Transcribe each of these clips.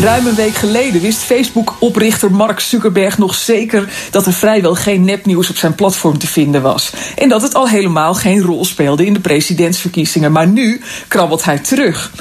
Ruim een week geleden wist Facebook-oprichter Mark Zuckerberg nog zeker dat er vrijwel geen nepnieuws op zijn platform te vinden was. En dat het al helemaal geen rol speelde in de presidentsverkiezingen. Maar nu krabbelt hij terug.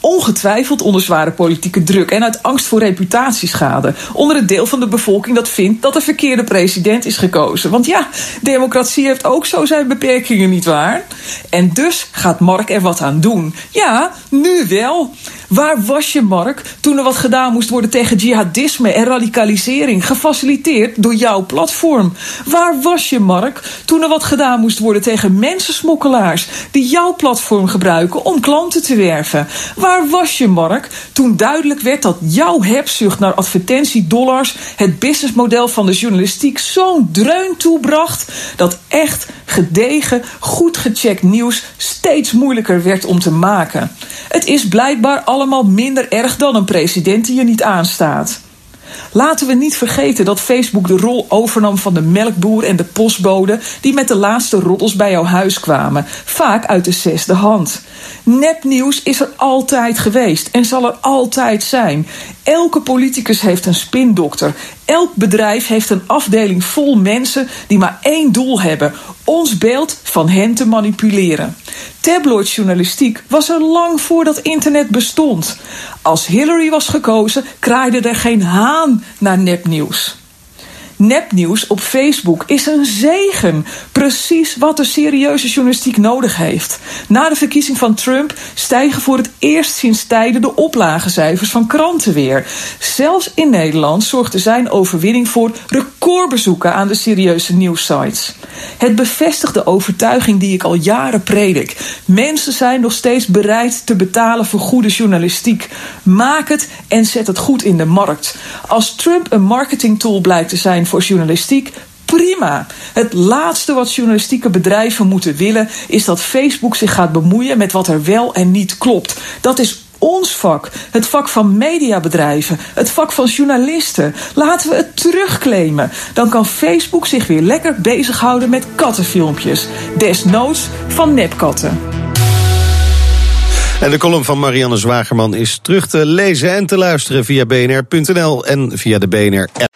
Ongetwijfeld onder zware politieke druk en uit angst voor reputatieschade. Onder het deel van de bevolking dat vindt dat de verkeerde president is gekozen. Want ja, democratie heeft ook zo zijn beperkingen, nietwaar? En dus gaat Mark er wat aan doen. Ja, nu wel. Waar was je, Mark, toen er wat gedaan moest worden tegen jihadisme en radicalisering, gefaciliteerd door jouw platform? Waar was je, Mark, toen er wat gedaan moest worden tegen mensensmokkelaars die jouw platform gebruiken om klanten te werven? Waar was je, Mark, toen duidelijk werd dat jouw hebzucht naar advertentiedollars het businessmodel van de journalistiek zo'n dreun toebracht dat echt gedegen, goed gecheckt nieuws steeds moeilijker werd om te maken? Het is blijkbaar allemaal minder erg dan een president die je niet aanstaat. Laten we niet vergeten dat Facebook de rol overnam van de melkboer en de postbode die met de laatste roddels bij jouw huis kwamen, vaak uit de zesde hand. Nepnieuws is er altijd geweest en zal er altijd zijn. Elke politicus heeft een spindokter. Elk bedrijf heeft een afdeling vol mensen die maar één doel hebben: ons beeld van hen te manipuleren. Tabloidjournalistiek was er lang voordat internet bestond. Als Hillary was gekozen, kraaide er geen haan naar nepnieuws. Nepnieuws op Facebook is een zegen. Precies wat de serieuze journalistiek nodig heeft. Na de verkiezing van Trump stijgen voor het eerst sinds tijden de oplagecijfers van kranten weer. Zelfs in Nederland zorgde zijn overwinning voor recordbezoeken aan de serieuze nieuwssites. Het bevestigt de overtuiging die ik al jaren predik. Mensen zijn nog steeds bereid te betalen voor goede journalistiek. Maak het en zet het goed in de markt. Als Trump een marketingtool blijkt te zijn voor journalistiek, prima. Het laatste wat journalistieke bedrijven moeten willen is dat Facebook zich gaat bemoeien met wat er wel en niet klopt. Dat is ons vak, het vak van mediabedrijven, het vak van journalisten. Laten we het terugclaimen. Dan kan Facebook zich weer lekker bezighouden met kattenfilmpjes. Desnoods van nepkatten. En de column van Marianne Zwagerman is terug te lezen en te luisteren via bnr.nl en via de BNR-app.